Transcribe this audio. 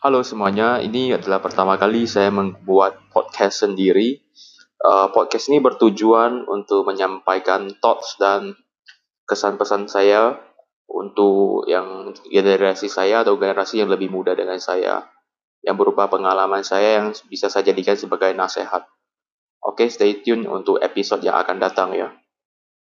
Halo semuanya, ini adalah pertama kali saya membuat podcast sendiri. Uh, podcast ini bertujuan untuk menyampaikan thoughts dan kesan pesan saya untuk yang generasi saya atau generasi yang lebih muda dengan saya, yang berupa pengalaman saya yang bisa saya jadikan sebagai nasihat. Oke, stay tune untuk episode yang akan datang ya.